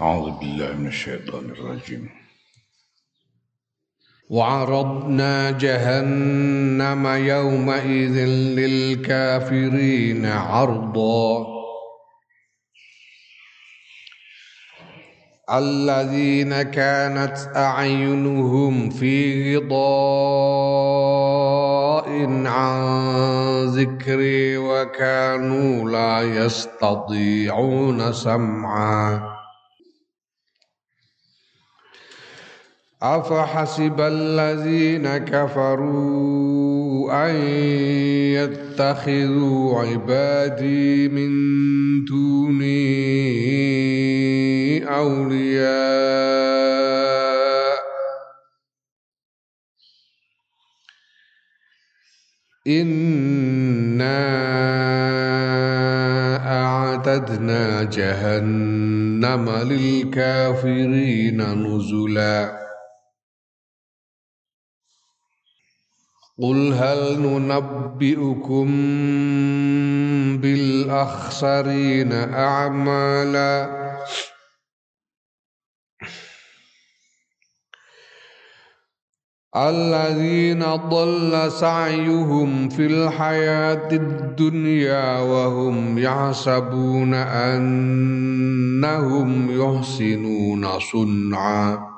أعوذ بالله من الشيطان الرجيم. وعرضنا جهنم يومئذ للكافرين عرضا. الذين كانت أعينهم في غضاء عن ذكري وكانوا لا يستطيعون سمعا. أفحسب الذين كفروا أن يتخذوا عبادي من دوني أولياء؟ إنا أعتدنا جهنم للكافرين نزلاً. قل هل ننبئكم بالأخسرين أعمالا الذين ضل سعيهم في الحياة الدنيا وهم يحسبون أنهم يحسنون صنعاً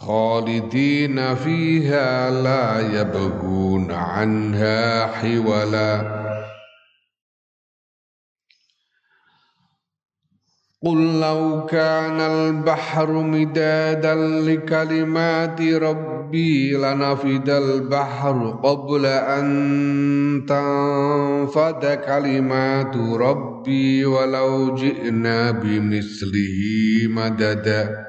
خالدين فيها لا يبغون عنها حولا قل لو كان البحر مدادا لكلمات ربي لنفد البحر قبل أن تنفد كلمات ربي ولو جئنا بمثله مددا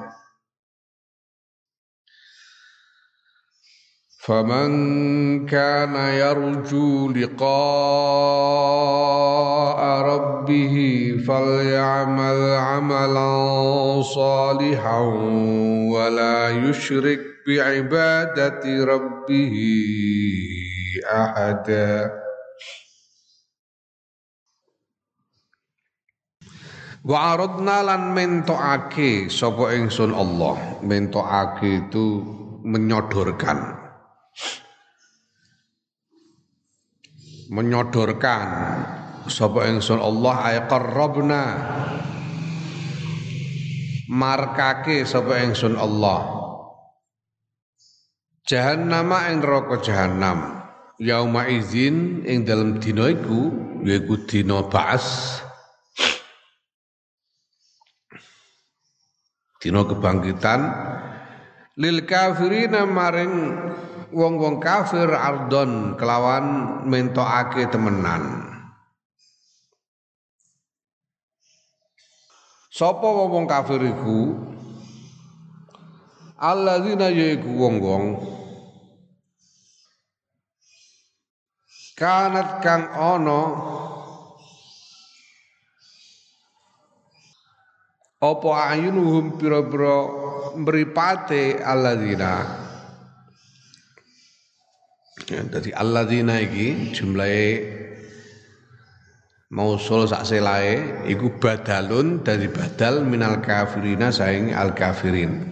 فمن كان يرجو لقاء ربه فليعمل عملا صالحا ولا يشرك بعبادة ربه أحدا Wa aradna lan mentokake sapa ingsun Allah. Mentokake itu menyodorkan. menyodorkan sapa ingsun Allah ay qarrabna. Markake sapa ingsun Allah. Jahannama ing neraka jahannam. Yauma izin ing dalam dina iku yaiku dina ba'as. Dina kebangkitan lil kafirina maring wong-wong kafir ardon kelawan mentokake temenan. Sapa wong kafir iku? Alladzina yaiku wong-wong kanat kang ana apa ayunuhum pira-pira mripate alladzina Ya, dadi alladzina iki jumlahe mausul sak selae iku badalun dari badal minal kafirina saing al kafirin.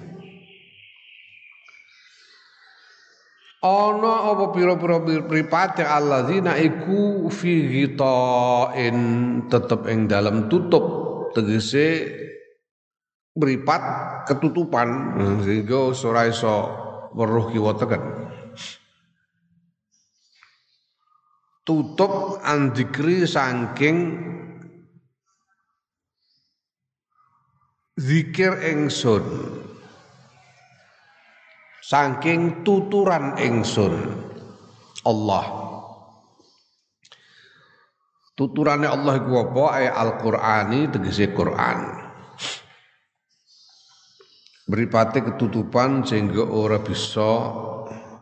Ana apa pira-pira pripate alladzina iku fi ghita'in tetep ing dalam tutup tegese mripat ketutupan sehingga ora iso weruh kiwa teken. Tutup andikri saking zikir ingsun saking tuturan ingsun Allah. Tuturane Allah iku apa? Ay Al-Qur'ani tegese Quran. Beripati ketutupan sehingga ora bisa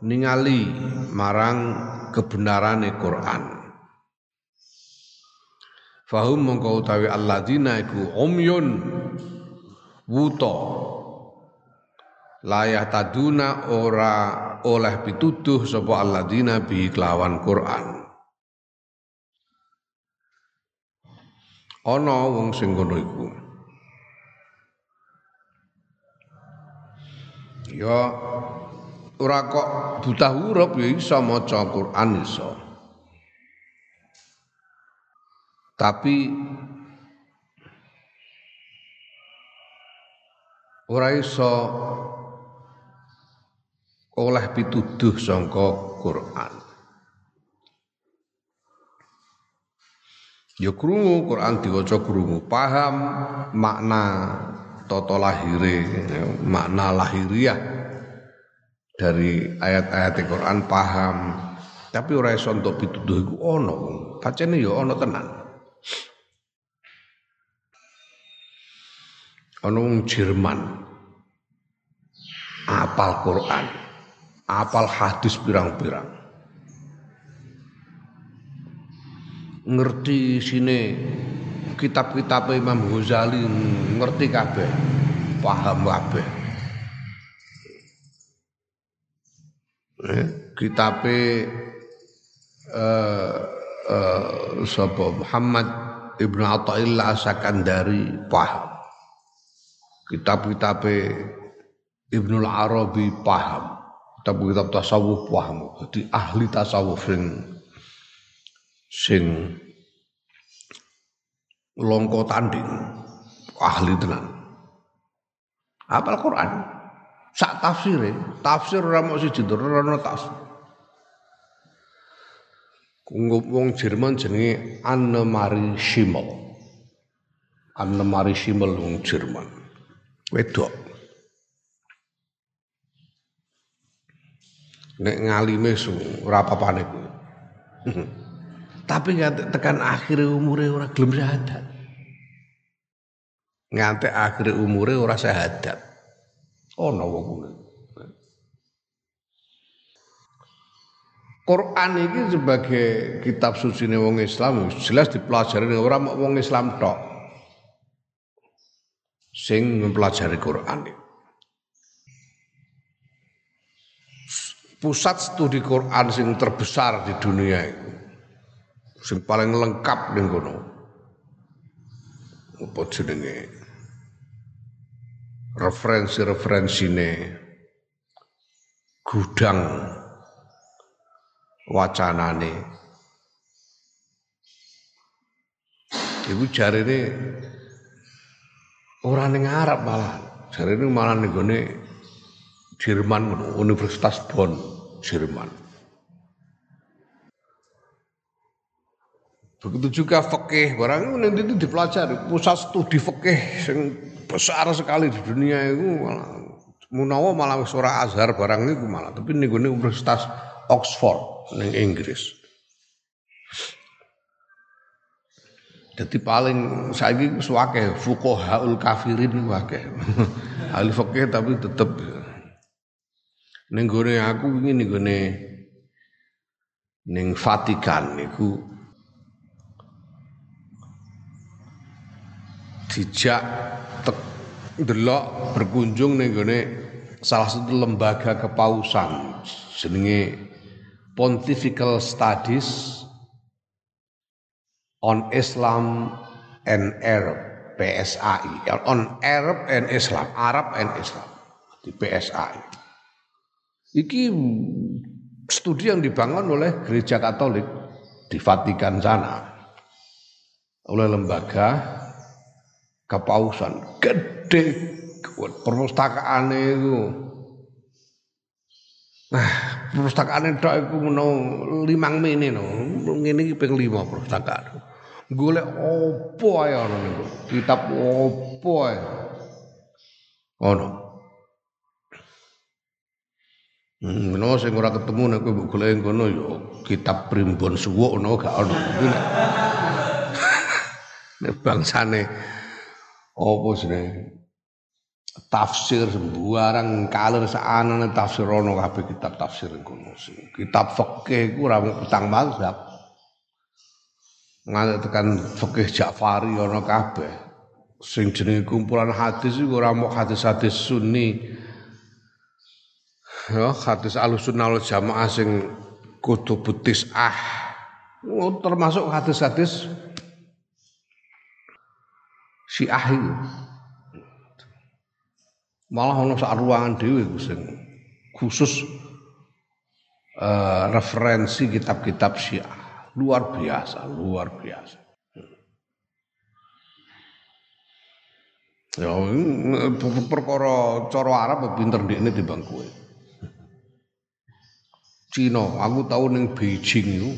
ningali marang kebenaran Quran. Fahum mongko utawi alladzina iku umyun wuta layah taduna ora oleh pituduh sapa alladzina bi kelawan Quran. Ana wong sing ngono iku. Ya ora kok buta huruf ya iso maca Quran iso. Tapi ora iso oleh pituduh sangka Quran. Ya krungu Quran diwaca krungu, paham makna toto lahire, makna lahiriah dari ayat-ayat Quran paham. Tapi ora iso entuk pituduh iku ana. Pacene ya ana tenan. Ana wong Jerman apal Quran, apal hadis pirang-pirang. Ngerti sini kitab-kitab Imam Ghazali ngerti kabeh, paham kabeh. Eh, kitabe eh, eh, sapa Muhammad Ibnu Athaillah Sakandari paham. Kitab-kitabe Ibnul Arabi paham. Kitab-kitab tasawuf paham. Jadi ahli tasawuf sing sing longko tanding ahli tenan apal Quran sak tafsire tafsir ora mok siji ora ono tafsir. Wong Jerman jenenge Anne Marie Schimmel. Anne Marie Schimmel wong Jerman. Wedok. Nek ngalime ora apa-apane kuwi tapi nganti tekan akhir umure ora gelem syahadat. Nganti akhir umure ora syahadat. Ono wong kuwi. Quran ini sebagai kitab suci nih wong Islam jelas dipelajari ora mau wong Islam tok. Sing mempelajari Quran ini. Pusat studi Quran sing terbesar di dunia itu sing paling lengkap ning kono. Apa jenenge? Referensi-referensine gudang wacanane. Iku jarine ora ning Arab malah. Jarine malah ning gone Jerman Universitas Bonn, Jerman. Begitu juga fikih barang ini dipelajari pusat studi fikih yang besar sekali di dunia itu malah munawa malah Azhar barang itu malah tapi ini gue Universitas Oxford di Inggris. Jadi paling saya ini suake fukohaul kafirin wake. Ahli fikih tapi tetep ning gone aku ini ning gone ning Vatikan niku dijak delok berkunjung ning salah satu lembaga kepausan jenenge Pontifical Studies on Islam and Arab PSAI on Arab and Islam Arab and Islam di PSAI iki studi yang dibangun oleh gereja Katolik di Vatikan sana oleh lembaga kepausan gede perpustakaan itu Nah, perpustakaan itu aku mau limang mini no, ini ping lima perpustakaan. Golek opo ana niku? Kitab opo ae? Ono. Hmm, no sing ora ketemu nek kowe mbok golek ngono ya kitab primbon suwuk ngono gak ono. Nek bangsane opo jenenge? tafsir sembarang kalir saanane tafsir ono kabeh kitab tafsir sing kitab fikih iku ora petang mazhab. Nganti tekan fikih Ja'fari ono kabeh. Sing jenenge kumpulan hadis iku ora mok hadis-hadis sunni. Ya hadis alusunnah jamaah sing kudu butis ah. Termasuk hadis-hadis Syiah itu malah ono sak ruangan dhewe khusus uh, referensi kitab-kitab Syiah. Luar biasa luar biasa. Ya perkara cara Arab pinter ndekne timbang kowe? Cina aku tahu ning Beijing itu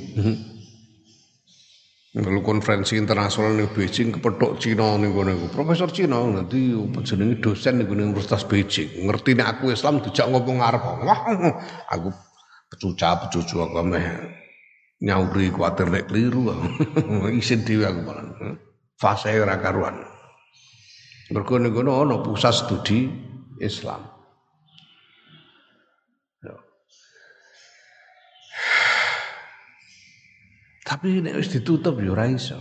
Lalu konferensi internasional di Beijing kepethuk Cina ning. Profesor Cina nanti jenenge dosen ning Universitas Beijing. Ngerti nek aku Islam dijak ngomong Arab. Wah, aku pecuca pecucu aku meh nyauri kuatir nek keliru. Isin dhewe aku malah. Fase ora karuan. Mergo ning kono ana pusat studi Islam. Tapi nek wis ditutup ya ora iso.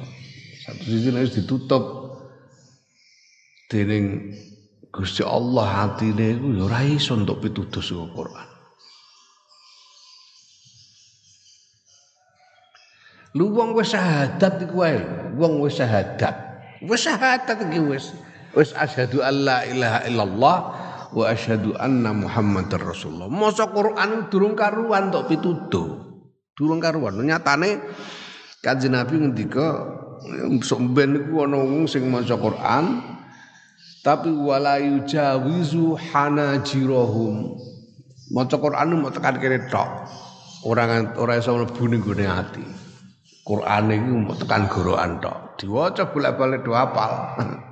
Satu sisi nek wis ditutup dening Gusti Allah hatine iku ya ora iso untuk pituduh saka Quran. Lu wong wis syahadat iku wae, wong wis syahadat. Wis syahadat iki wis wis asyhadu alla ilaha illallah wa asyhadu anna muhammadar rasulullah. Maca Quran durung karuan untuk pituduh. Durung karuan. Nyatane Kanjeng Nabi ngendika sok ben iku ana wong sing maca Quran tapi wala yujawizu hanajirahum. Maca Quran mau tekan kene tok. Ora ora iso mlebu ning gone ati. Quran iku mau tekan gorokan tok. Diwaca bolak-balik do hafal.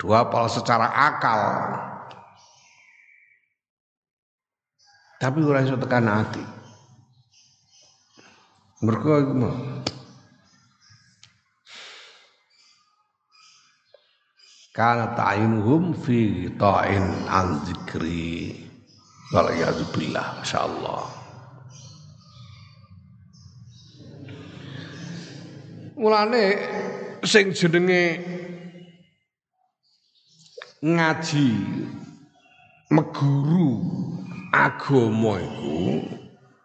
Do hafal secara akal. Tapi ora iso tekan ati. Mergo iku mah. Kana ta'inuhum fi ta'in an zikri. Wal billah, masyaallah. Mulane sing jenenge ngaji meguru agama iku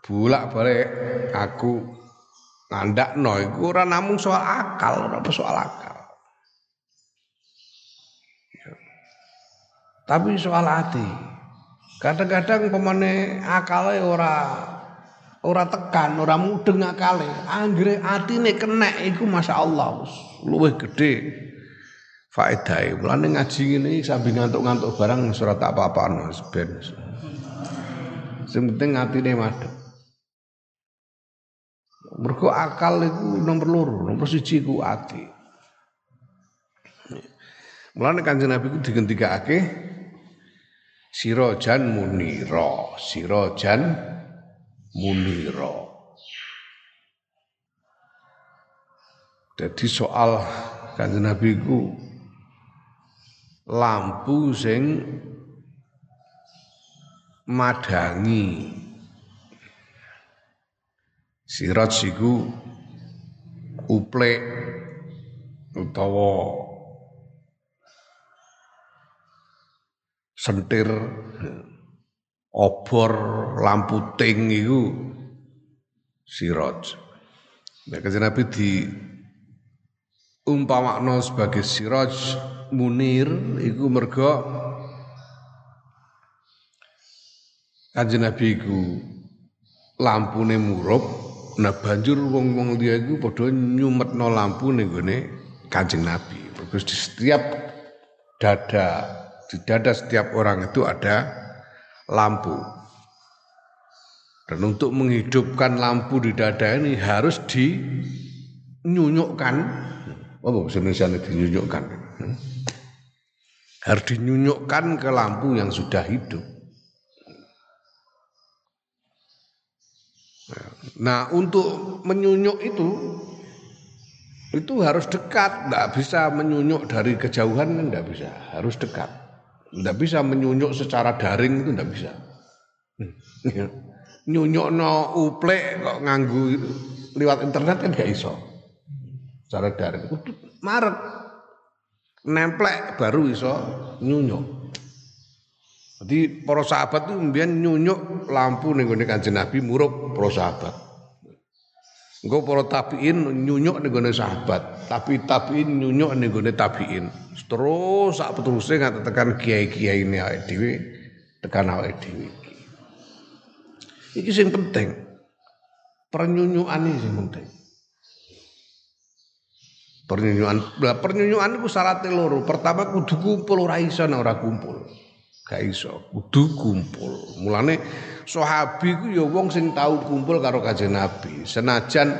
bolak-balik aku ngandakno iku ora namung soal akal, ora soal akal. Ya. Tapi soal hati. Kadang-kadang pemane akale ora ora tekan, ora mudeng akale. Anggere atine kenek iku masyaallah luwih gedhe faedahe. Mulane ngaji ngene sambil ngantuk-ngantuk barang surat tak apa-apa ben. Sing penting atine madhep. Mergo akal itu nomor loro, nomor siji ku ati. Mulane Kanjeng Nabi ku digendikake sirojan munira, sirojan munira. Jadi soal Kanjeng Nabi ku lampu sing madangi Sirat siku uplek utawa sentir obor lampu ting iku siraj. Nek kanjeng Nabi di umpamakno sebagai siraj munir iku mergo kanjeng Nabi iku lampune murup nah banjur wong-wong dia iku padha nyumetno lampu ning gone kanjeng Nabi. Terus di setiap dada di dada setiap orang itu ada lampu. Dan untuk menghidupkan lampu di dada ini harus dinyunyukkan. Apa bahasa Indonesia ini dinyunyukkan? Harus dinyunyukkan ke lampu yang sudah hidup. Nah untuk menyunyuk itu itu harus dekat, tidak bisa menyunyuk dari kejauhan, tidak bisa, harus dekat. Tidak bisa menyunyuk secara daring itu tidak bisa. nyunyuk no uplek kok nganggu lewat internet kan gak iso. Secara daring itu maret nemplek baru iso nyunyuk. Jadi para sahabat itu kemudian nyunyuk lampu ning gone Kanjeng Nabi murup para sahabat. Engko para tabiin nyunyuk ning gone sahabat, tapi tabiin nyunyuk ning gone tabiin. Terus sak peteruse nganti tekan kiai-kiai ini awake dhewe, tekan awake dhewe iki. Sing penting. Pernyunyukan ini sing penting. Pernyunyukan, nah, pernyunyukan itu syaratnya loro. Pertama kudu kumpul ora iso ora kumpul. Gak iso, kudu kumpul. Mulane sahabi ku ya wong sing tau kumpul karo Kanjeng Nabi. Senajan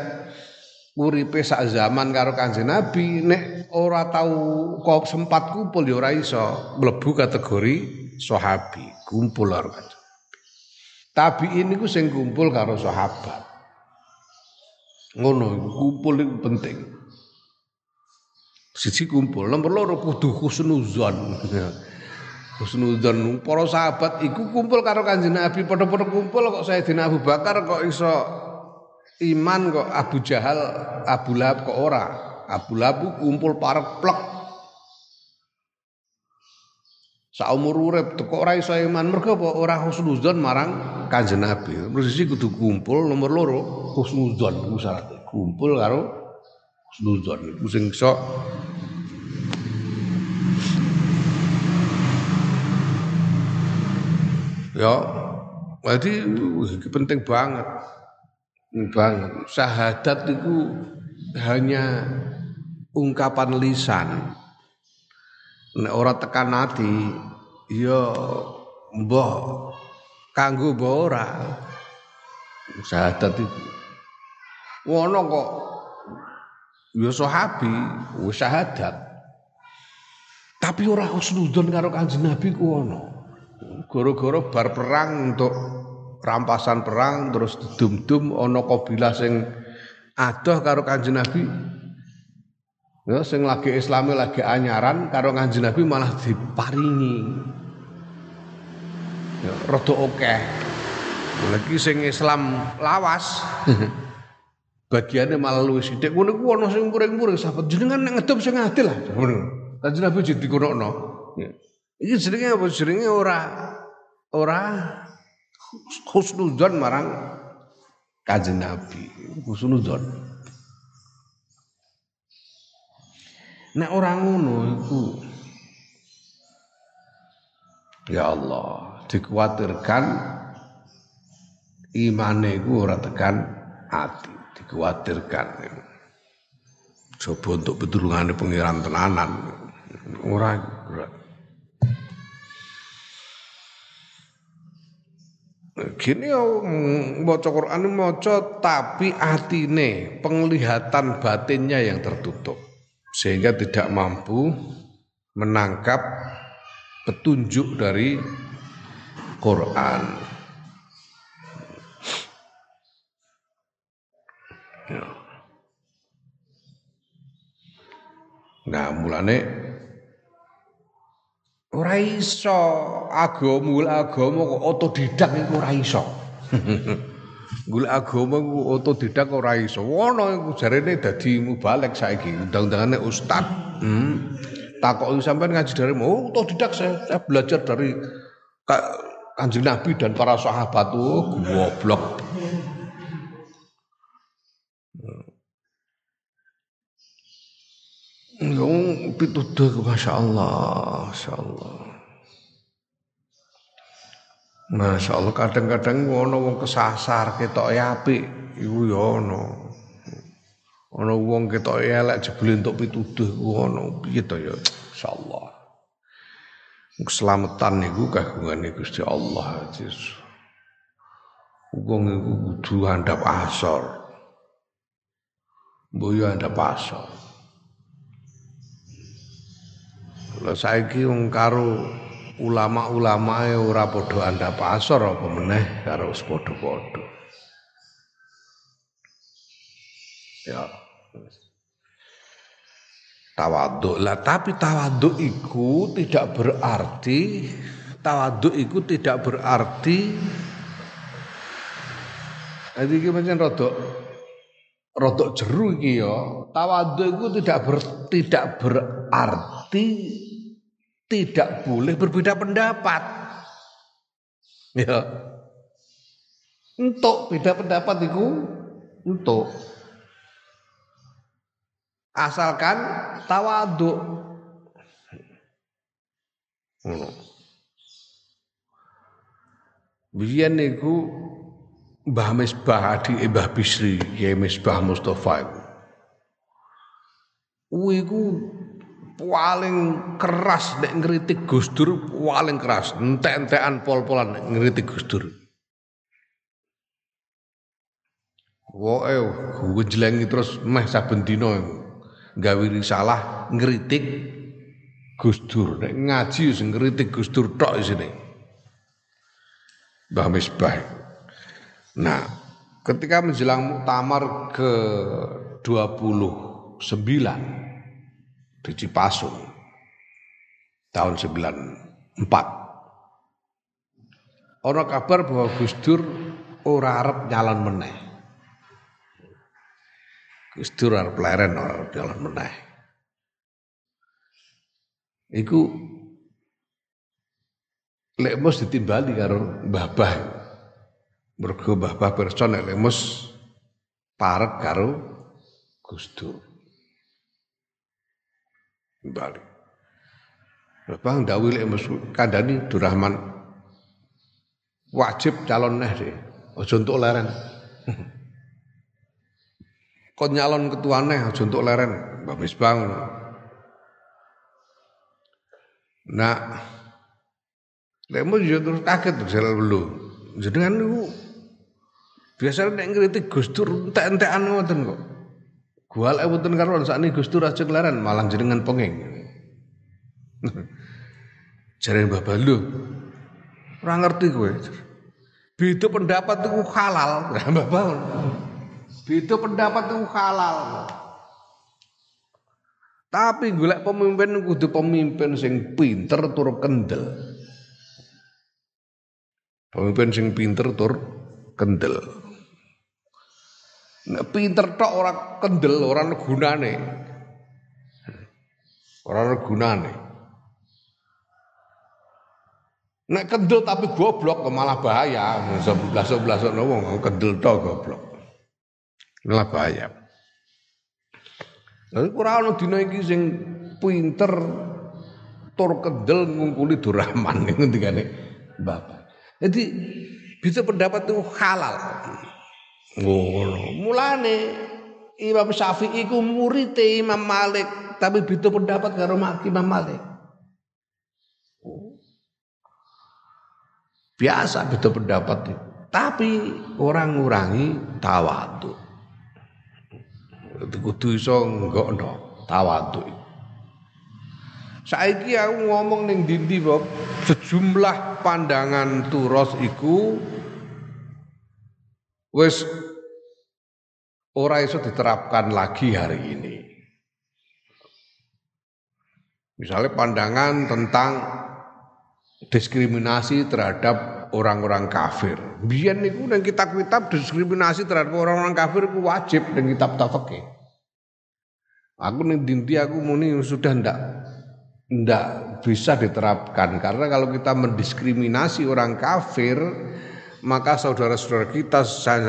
uripe sak zaman karo Kanjeng Nabi nek ora tau kok sempat kumpul ya ora iso mlebu kategori sahabi, kumpul karo Kanjeng Nabi. ini ku sing kumpul karo sahabat. Ngono kumpul itu penting. Siji kumpul, nomor loro kudu husnuzon. Husnudzon. Para sahabat iku kumpul karo Kanjeng Nabi. Padha-padha kumpul kok Sayyidina Abu Bakar kok iso iman kok Abu Jahal Abu Lahab kok ora. Abu Lahab kumpul parek plek. Saumur urip kok ora iso iman? Mergo apa ora husnudzon marang Kanjeng Nabi. Terus kudu kumpul nomor loro husnudzon iku. Kumpul karo husnudzon iku sing iso Ya, jadi penting banget. Banget. Syahadat itu hanya ungkapan lisan. Nek ora tekan hati, ya mbah kanggo mbah ora. Syahadat itu. Wono kok ya sahabi wis syahadat. Tapi ora husnudzon karo Kanjeng Nabi ku ono. Goro-goro bar perang untuk rampasan perang terus dum-dum ana kabilah sing adoh karo Kanjeng Nabi. Ya sing lagi Islami lagi anyaran karo Kanjeng Nabi malah diparingi. Ya rada akeh. Lagi sing Islam lawas. bagiannya malah luwih sithik ngono ku ana sing muring-muring sahabat jenengan nek ngedop sing adil lah. Kanjeng Nabi jadi. Ya. Iki jenenge apa jenenge ora ora husnudzon marang Kanjeng Nabi. Husnudzon. Nek ora ngono iku Ya Allah, dikhawatirkan imane iku ora tekan hati, dikhawatirkan. Coba untuk betulungane pengiran tenanan. Ora ora Gini yo maca Quran maca tapi atine penglihatan batinnya yang tertutup sehingga tidak mampu menangkap petunjuk dari Quran. Ya. Nah, mulane Ora iso agama agama kok otodidak iku ora iso. Golek agama ku otodidak ora iso. Wono iku jarene dadi mubalek saiki, undang-undangane ustaz. Hmm. Takok sampean ngaji dari oh otodidak saya, saya belajar dari Kanjeng Nabi dan para sahabat tuh goblok. Yang pituduh Masya Allah Masya Allah Masya Allah kadang-kadang ngono wong kesasar ketok apik iku ya ono. Ono wong ketok elek jebule entuk pituduh ngono piye to ya insyaallah. Keselamatan niku kagungane Gusti Allah. Wong iku kudu handap asor. Boyo handap asor. Lah saiki wong karo ulama-ulama e ora padha andhap asor apa meneh karo padha-padha. Ya. Tawaduk lah tapi tawaduk itu tidak berarti tawaduk itu tidak berarti jadi iki pancen rodok rodok jeru iki ya. Tawaduk itu tidak ber, tidak berarti tidak boleh berbeda pendapat. Ya. Untuk beda pendapat itu untuk asalkan tawaduk. Hmm. Biyen niku Mbah Misbah adik Mbah Bisri, Kiai Misbah Mustafa iku. Iku paling keras nek ngritik Gus Dur paling keras. Entek-entekan pol-polan nek ngritik Gus Dur. Woe gujlengi terus meh saben dina. Gawe risalah ngritik Gus Dur. Nek ngaji wis ngritik Gus Dur tok isine Mbah Misbah. Nah ketika menjelang muktamar ke 29 di Cipasung tahun 94. Orang kabar bahwa Gus Dur ora arep nyalon meneh. Gus Dur arep leren ora arep nyalon meneh. Iku lek mus ditimbali karo Mbah Bah. Mergo Mbah Bah pirsa mus parek karo Gus Dur. Bali. Bang Dawi lek kandani Durrahman wajib calon neh deh. Aja entuk leren. Kok nyalon ketua neh aja entuk leren. Mbak. Nah, lemu yo terus kaget sel lu. Jenengan niku biasa nek ngritik Gus Dur entek-entekan ngoten kok. Gual e wonten karuan sakniki Gusti Raja Klaran malah jenengan penging. Jare Mbah Balu. Ora ngerti kowe. Beda pendapat itu halal, Mbah Balu. Beda pendapat itu halal. Tapi golek pemimpin kudu pemimpin sing pinter tur kendel. Pemimpin sing pinter tur kendel. Pinter tok ora kendel, ora ana gunane. Ora ana gunane. Nek kendel tapi goblok malah bahaya. Sebelas-sebelas ono wong kendel tok goblok. Malah bahaya. Lalu ora ana dina iki sing pinter tur kendel ngungkuli Durrahman ngendikane Bapak. Jadi bisa pendapat itu halal. Ngono. Mulane Imam Syafi'i ku murid Imam Malik, tapi beda pendapat karo Imam Malik. Biasa beda pendapat itu. Tapi orang ngurangi tawadu. Kudu iso nggokno tawadu. Saiki aku ngomong ning dindi Bob, sejumlah pandangan turos iku wis ora iso diterapkan lagi hari ini. Misalnya pandangan tentang diskriminasi terhadap orang-orang kafir. Biar niku nang kitab-kitab diskriminasi terhadap orang-orang kafir itu wajib nang kitab tafsir. Aku ning dinti aku muni sudah ndak ndak bisa diterapkan karena kalau kita mendiskriminasi orang kafir maka saudara-saudara kita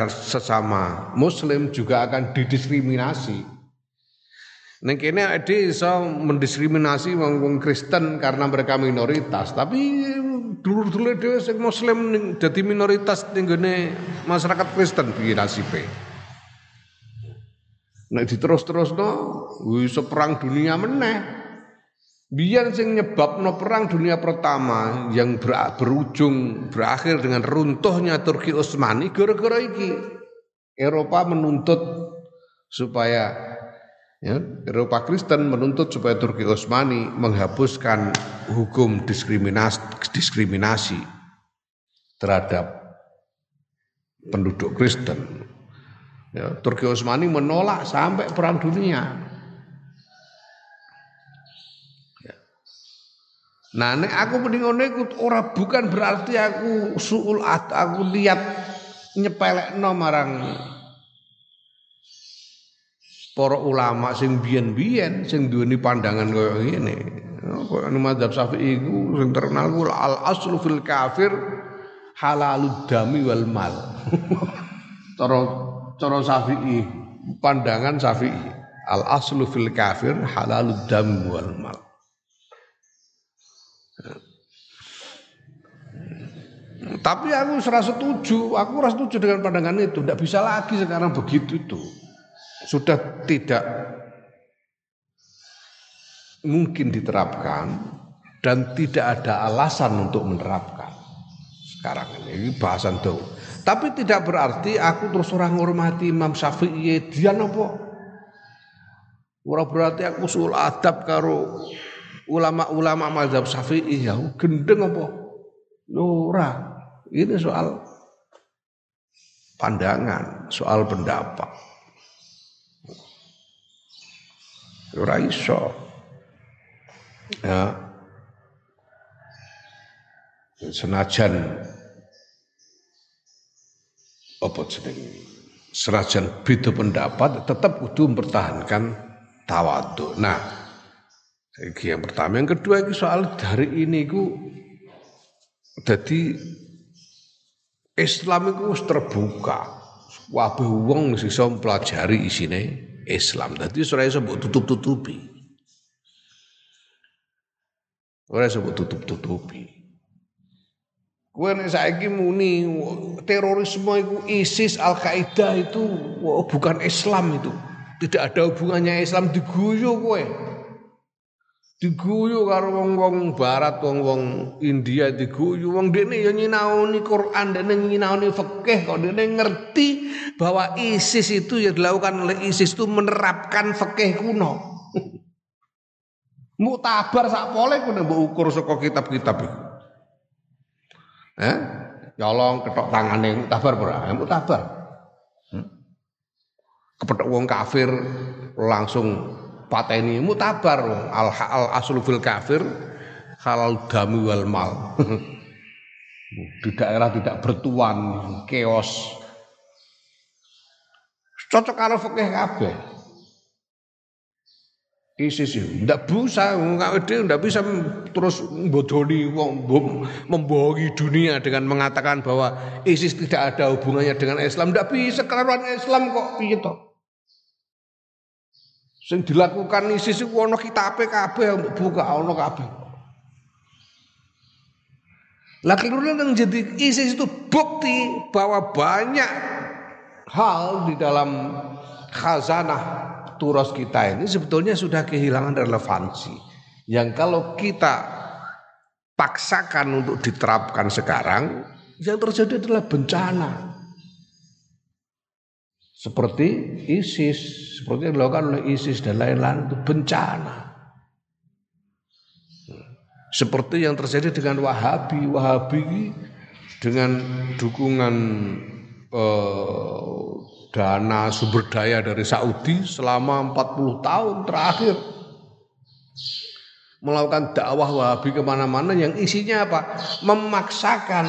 sesama muslim juga akan didiskriminasi. Neng kene ade iso mendiskriminasi wong Kristen karena mereka minoritas, tapi dulur-dulur dhewe sing muslim jadi minoritas ning masyarakat Kristen piye nasibe. Nek diterus-terusno wis perang dunia meneh. Biar sing nyebabno perang dunia pertama yang ber, berujung berakhir dengan runtuhnya Turki Utsmani gara-gara iki. Eropa menuntut supaya ya, Eropa Kristen menuntut supaya Turki Utsmani menghapuskan hukum diskriminasi, diskriminasi terhadap penduduk Kristen. Ya, Turki Utsmani menolak sampai perang dunia. Nah, nek aku mending ngono iku ora bukan berarti aku suul at, aku lihat nyepelekno marang para ulama sing biyen-biyen sing duweni pandangan kaya ngene. Kaya madzhab Syafi'i iku sing terkenal ku al aslu fil kafir halalud dami wal mal. cara cara Syafi'i, pandangan Syafi'i al aslu fil kafir halalud dami wal mal. Tapi aku serasa setuju, aku rasa setuju dengan pandangan itu. Tidak bisa lagi sekarang begitu itu. Sudah tidak mungkin diterapkan dan tidak ada alasan untuk menerapkan sekarang ini. Ini bahasan tuh. Tapi tidak berarti aku terus orang menghormati Imam Syafi'i dia nopo. Ora berarti aku sul adab karo ulama-ulama mazhab Syafi'i ya gendeng apa? Ora. Ini soal pandangan, soal pendapat. Ora iso. Ya. Senajan apa jeneng senajan beda pendapat tetap kudu mempertahankan tawadhu. Nah, yang pertama, yang kedua ini soal dari ini ku jadi Islam itu harus terbuka. Wabah wong bisa mempelajari isine Islam. Dadi iso mbok tutup-tutupi. Iso mbok tutup-tutupi. Kowe nek saiki muni terorisme itu ISIS Al-Qaeda itu bukan Islam itu. Tidak ada hubungannya Islam diguyu kowe diguyu karo wong-wong barat wong-wong India diguyu. Wong dene ya nyinaoni Quran dene nyinaoni fikih kok dene ngerti bahwa ISIS itu yang dilakukan oleh ISIS itu menerapkan fikih kuno. Muktabar sak pole kuwi mbok ukur saka kitab-kitab iku. Eh? Nyolong ketok tangane muktabar ora muktabar. Hmm? kepethuk wong kafir langsung pateni mutabar al, al aslu fil kafir halal dami wal mal. Di daerah tidak bertuan keos cocok karo fikih kabeh. ISIS itu ndak bisa nggak ndak bisa terus bodoni membohongi dunia dengan mengatakan bahwa ISIS tidak ada hubungannya dengan Islam. Ndak bisa kelaruan Islam kok piye Sing dilakukan ISIS iku ana kitabe kabeh buka ana kabeh. Laki yang jadi ISIS itu bukti bahwa banyak hal di dalam khazanah turas kita ini sebetulnya sudah kehilangan relevansi. Yang kalau kita paksakan untuk diterapkan sekarang, yang terjadi adalah bencana seperti ISIS, seperti yang dilakukan oleh ISIS dan lain-lain itu bencana. Seperti yang terjadi dengan Wahabi, Wahabi dengan dukungan eh, dana sumber daya dari Saudi selama 40 tahun terakhir melakukan dakwah Wahabi ke mana-mana yang isinya apa? Memaksakan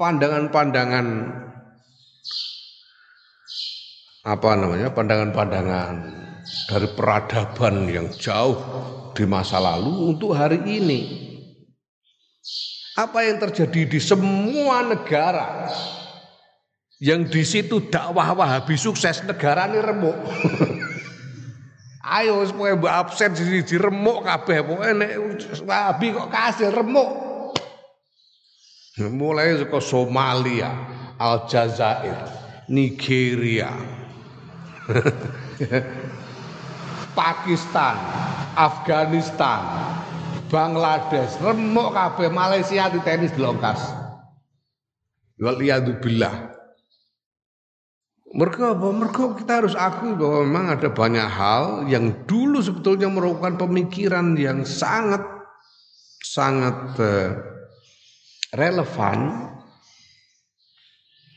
pandangan-pandangan apa namanya pandangan-pandangan dari peradaban yang jauh di masa lalu untuk hari ini. Apa yang terjadi di semua negara yang di situ dakwah Wahabi sukses negara ini remuk. Ayo supaya mbak absen di, di remuk kabeh pokoke nek Wahabi kok kasil remuk. Mulai ke Somalia, Aljazair, Nigeria, Pakistan, Afghanistan, Bangladesh, remuk kabeh Malaysia di tenis delongkas. Waliyadzubillah. Mereka apa? Mereka kita harus akui bahwa memang ada banyak hal yang dulu sebetulnya merupakan pemikiran yang sangat sangat uh, relevan,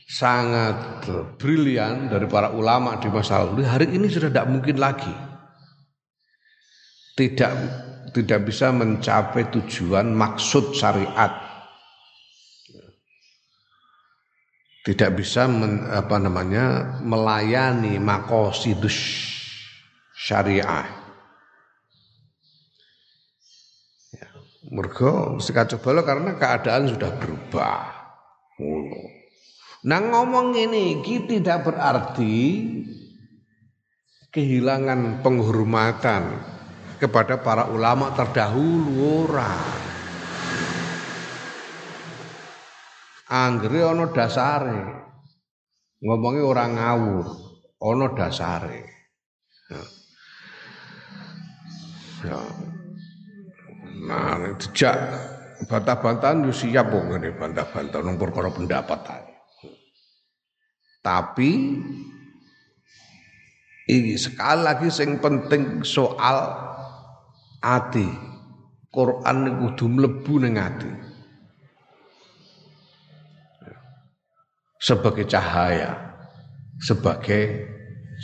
sangat brilian dari para ulama di masa lalu. Hari ini sudah tidak mungkin lagi. Tidak tidak bisa mencapai tujuan maksud syariat. Tidak bisa men, apa namanya melayani makosidus syariah. Ya, mergo mesti kacau karena keadaan sudah berubah. Nah ngomong ini tidak berarti kehilangan penghormatan kepada para ulama terdahulu ora. Anggere ana dasare. Ngomongi orang ngawur, ana dasare. Ya. ya. Nah, dijak bantah-bantahan yo siap kok ngene bantah-bantah nang perkara pendapat Tapi ini sekali lagi sing penting soal ati. Quran niku kudu mlebu ning ati. Sebagai cahaya, sebagai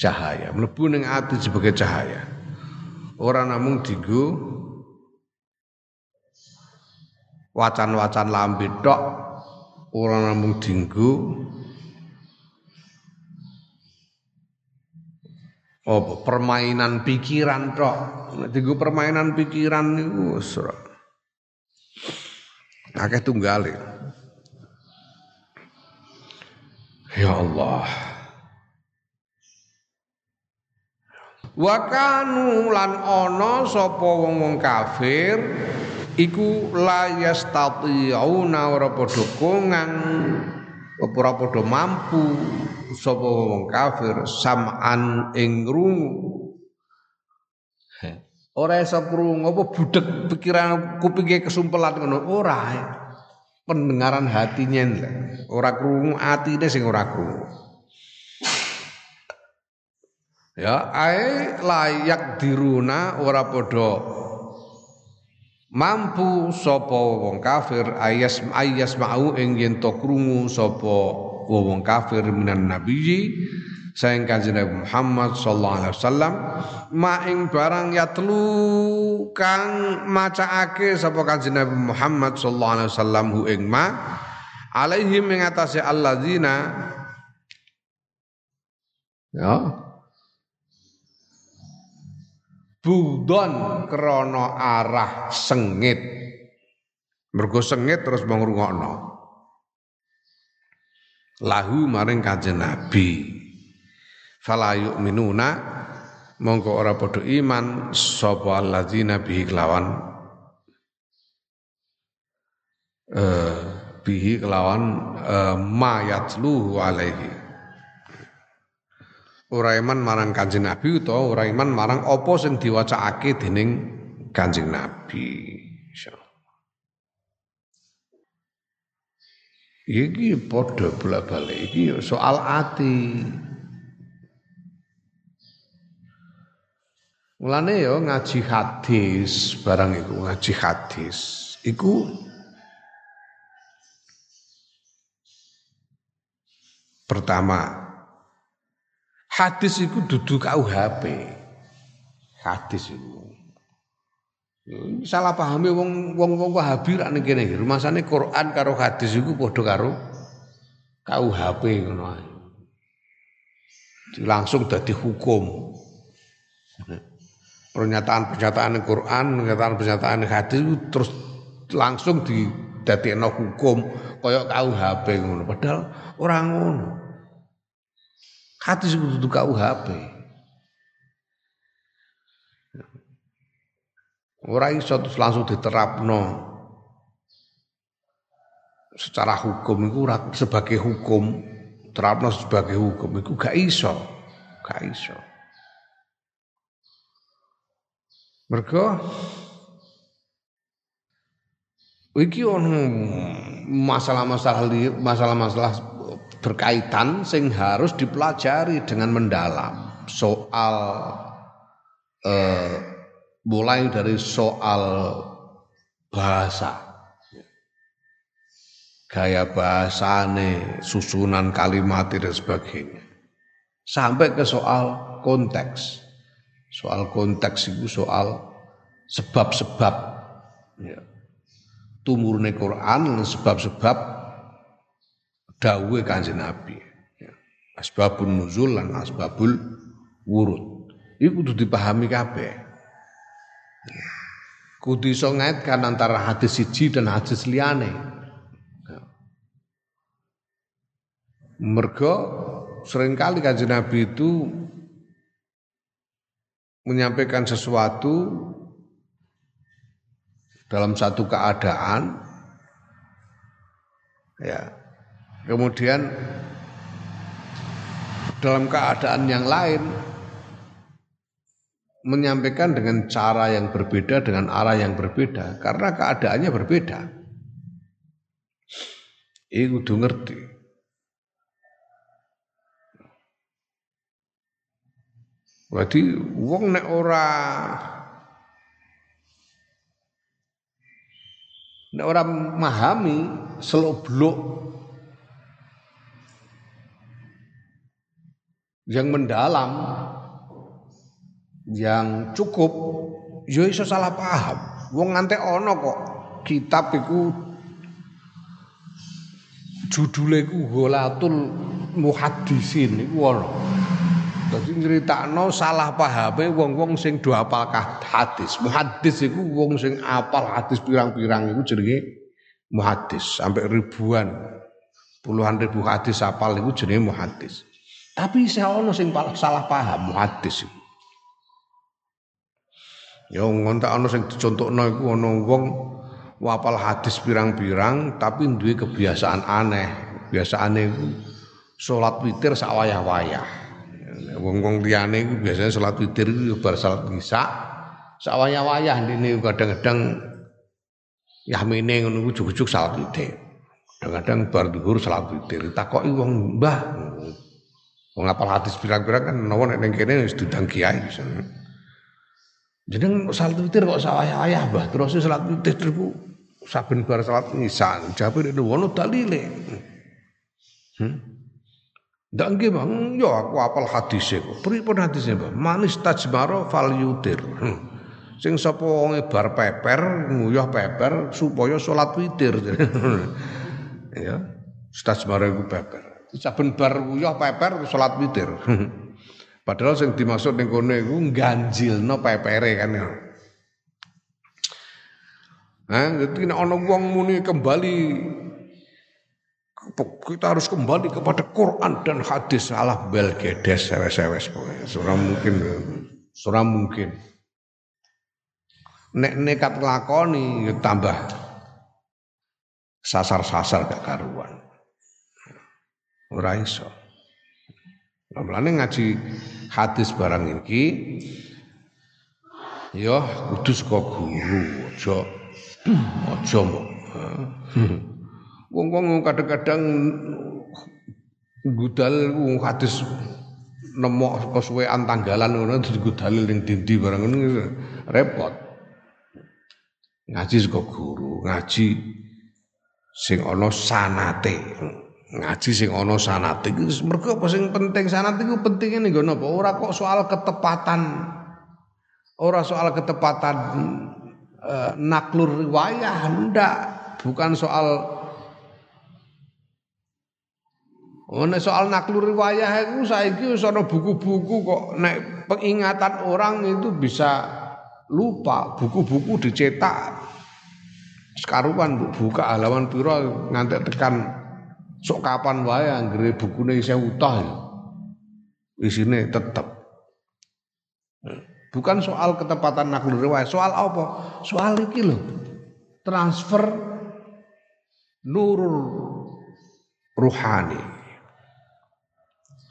cahaya, mlebu ning ati sebagai cahaya. Ora namung dienggo wacan-wacan lambe tok, ora namung dienggo Oh, permainan pikiran tok. Nek permainan pikiran niku ora. Akeh tunggale. Ya Allah. Wa kanu lan ana sapa wong-wong kafir iku la yastati'una ora padha kongang ora padha mampu sapa wong kafir sam'an ing krungu ora iso krungu apa budek pikiran kupinge kesumpelan ngono? Ora. Pendengaran hatinya ora krungu atine sing ora krungu. Ya ae layak diruna ora padha mampu sapa wong kafir ayas ayas mau ing yen to krungu sapa wong kafir minan nabiyyi saing kanjeng Nabi Muhammad sallallahu alaihi wasallam ma ing barang ya telu kang macaake sapa kanjeng Nabi Muhammad sallallahu alaihi wasallam hu ing ma alaihim ing atase alladzina ya budon krono arah sengit. Mergo sengit terus mengrungokno lahu maring kanjeng nabi. Fala yu'minuna mongko ora padha iman sapa alladzina bihi kelawan? Eh bihi kelawan eh, ma yatluhu alaihi ora iman marang Kanjeng Nabi utawa ora iman marang apa sing diwacakake dening Kanjeng Nabi. Iki padha bolak-balik iki soal ati. Mulane ya ngaji hadis barang iku ngaji hadis iku pertama Hadis itu duduk KUHP. Hadis itu. Salah pahami wong wong wong Wahabi rak ning kene. Rumasane Quran karo hadis iku padha karo KUHP ngono. Langsung dadi hukum. Pernyataan-pernyataan Quran, pernyataan-pernyataan hadis terus langsung di dadekno hukum kaya KUHP ngono. Padahal orang ngono. Hadis kudu KUHP. Ora iso terus langsung diterapno. Secara hukum itu sebagai hukum. Terapno sebagai hukum itu gak iso. Gak iso. Mereka iki ono masalah-masalah masalah-masalah berkaitan sing harus dipelajari dengan mendalam soal eh, mulai dari soal bahasa gaya bahasane, susunan kalimat dan sebagainya. Sampai ke soal konteks. Soal konteks itu soal sebab-sebab ya. tumurne Quran sebab-sebab dawe kanjeng Nabi. Ya. Asbabun nuzul dan asbabul wurud. Itu kudu dipahami kabeh. Ya. Kudu iso ngaitkan antara hadis siji dan hadis liyane. Mergo sering kali kanjeng Nabi itu menyampaikan sesuatu dalam satu keadaan ya kemudian dalam keadaan yang lain menyampaikan dengan cara yang berbeda dengan arah yang berbeda karena keadaannya berbeda. Ini kudu ngerti. Berarti wong nek ora nek ora memahami seloblok yang mendalam yang cukup ya iso salah paham. Wong ngantek ana kok kitab iku judule iku Gholatul Muhaddisin iku ana. Dadi nyritakno salah pahame wong-wong sing do apal hadis. Muhaddis iku wong sing apal hadis pirang-pirang iku jenenge muhaddis, sampai ribuan puluhan ribu hadis apal iku jenenge muhaddis. Tapi saya ono sing salah paham iku. Ya ngontak ono sing dicontokno iku ono wong wapal hadis pirang-pirang tapi duwe kebiasaan aneh. Biasaane iku salat witir sak wayah-wayah. Wong-wong liyane iku biasanya salat witir iku bar salat isya. Sawaya-wayah ndene kadang-kadang yahmine ngono iku ujug-ujug salat witir. Kadang-kadang bar dhuwur salat witir. Takoki wong, "Mbah, wong apal hadis pirang-pirang kan nawa nek ning kene wis didang kiai." Jeneng salat witir kok sawaya-wayah, Mbah. Terus salat witir iku saben bar salat isya. Jabe nek ono dalile. Hmm? Ndak nggih, Bang. Ya aku apal hadise kok. Pripun hadise, Bang? Manis tajmaro fal yutir. Hmm. Sing sapa wong bar peper, nguyah peper supaya salat witir. ya. Tajmaro iku peper. Saben bar nguyah peper salat witir. Padahal sing dimaksud ning kono iku ganjilno pepere kan ya. Nah, jadi ana wong muni kembali kita harus kembali kepada Quran dan hadis salah bel gedes sewes-sewes surah mungkin surah mungkin nek nekat lakoni ya tambah sasar-sasar gak karuan ora iso Mulane ngaji hadis barang iki ya kudu saka guru aja aja mbok Wong-wong kadang-kadang gudal wong hadis nemok kesuwean tanggalan ngono digudal ning dindi barang ngono repot. Ngaji saka guru, ngaji sing ana sanate. Ngaji sing ana sanate iku mergo apa sing penting sanate iku pentinge ning ngono apa? Ora kok soal ketepatan. Ora soal ketepatan uh, naklur riwayah ndak, bukan soal Oh nek soal naklur riwayah iku saiki wis ana buku-buku kok nek pengingatan orang itu bisa lupa. Buku-buku dicetak. Sekaruan buka halaman piro ngantek tekan sok kapan wae anggere bukune isih utah ya. Isine tetep. Bukan soal ketepatan naklur wae, soal apa? Soal iki lho. Transfer nur ruhani.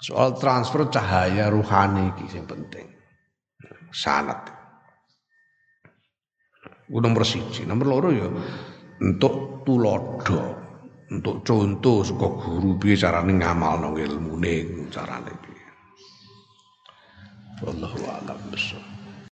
Soal transfer cahaya ruhani iki sing penting. Sanat. Nomor siji, nomor loro ya untuk tulodo, untuk contoh saka guru piye carane ngamalno ilmune, carane piye. Wallahu a'lam bishawab.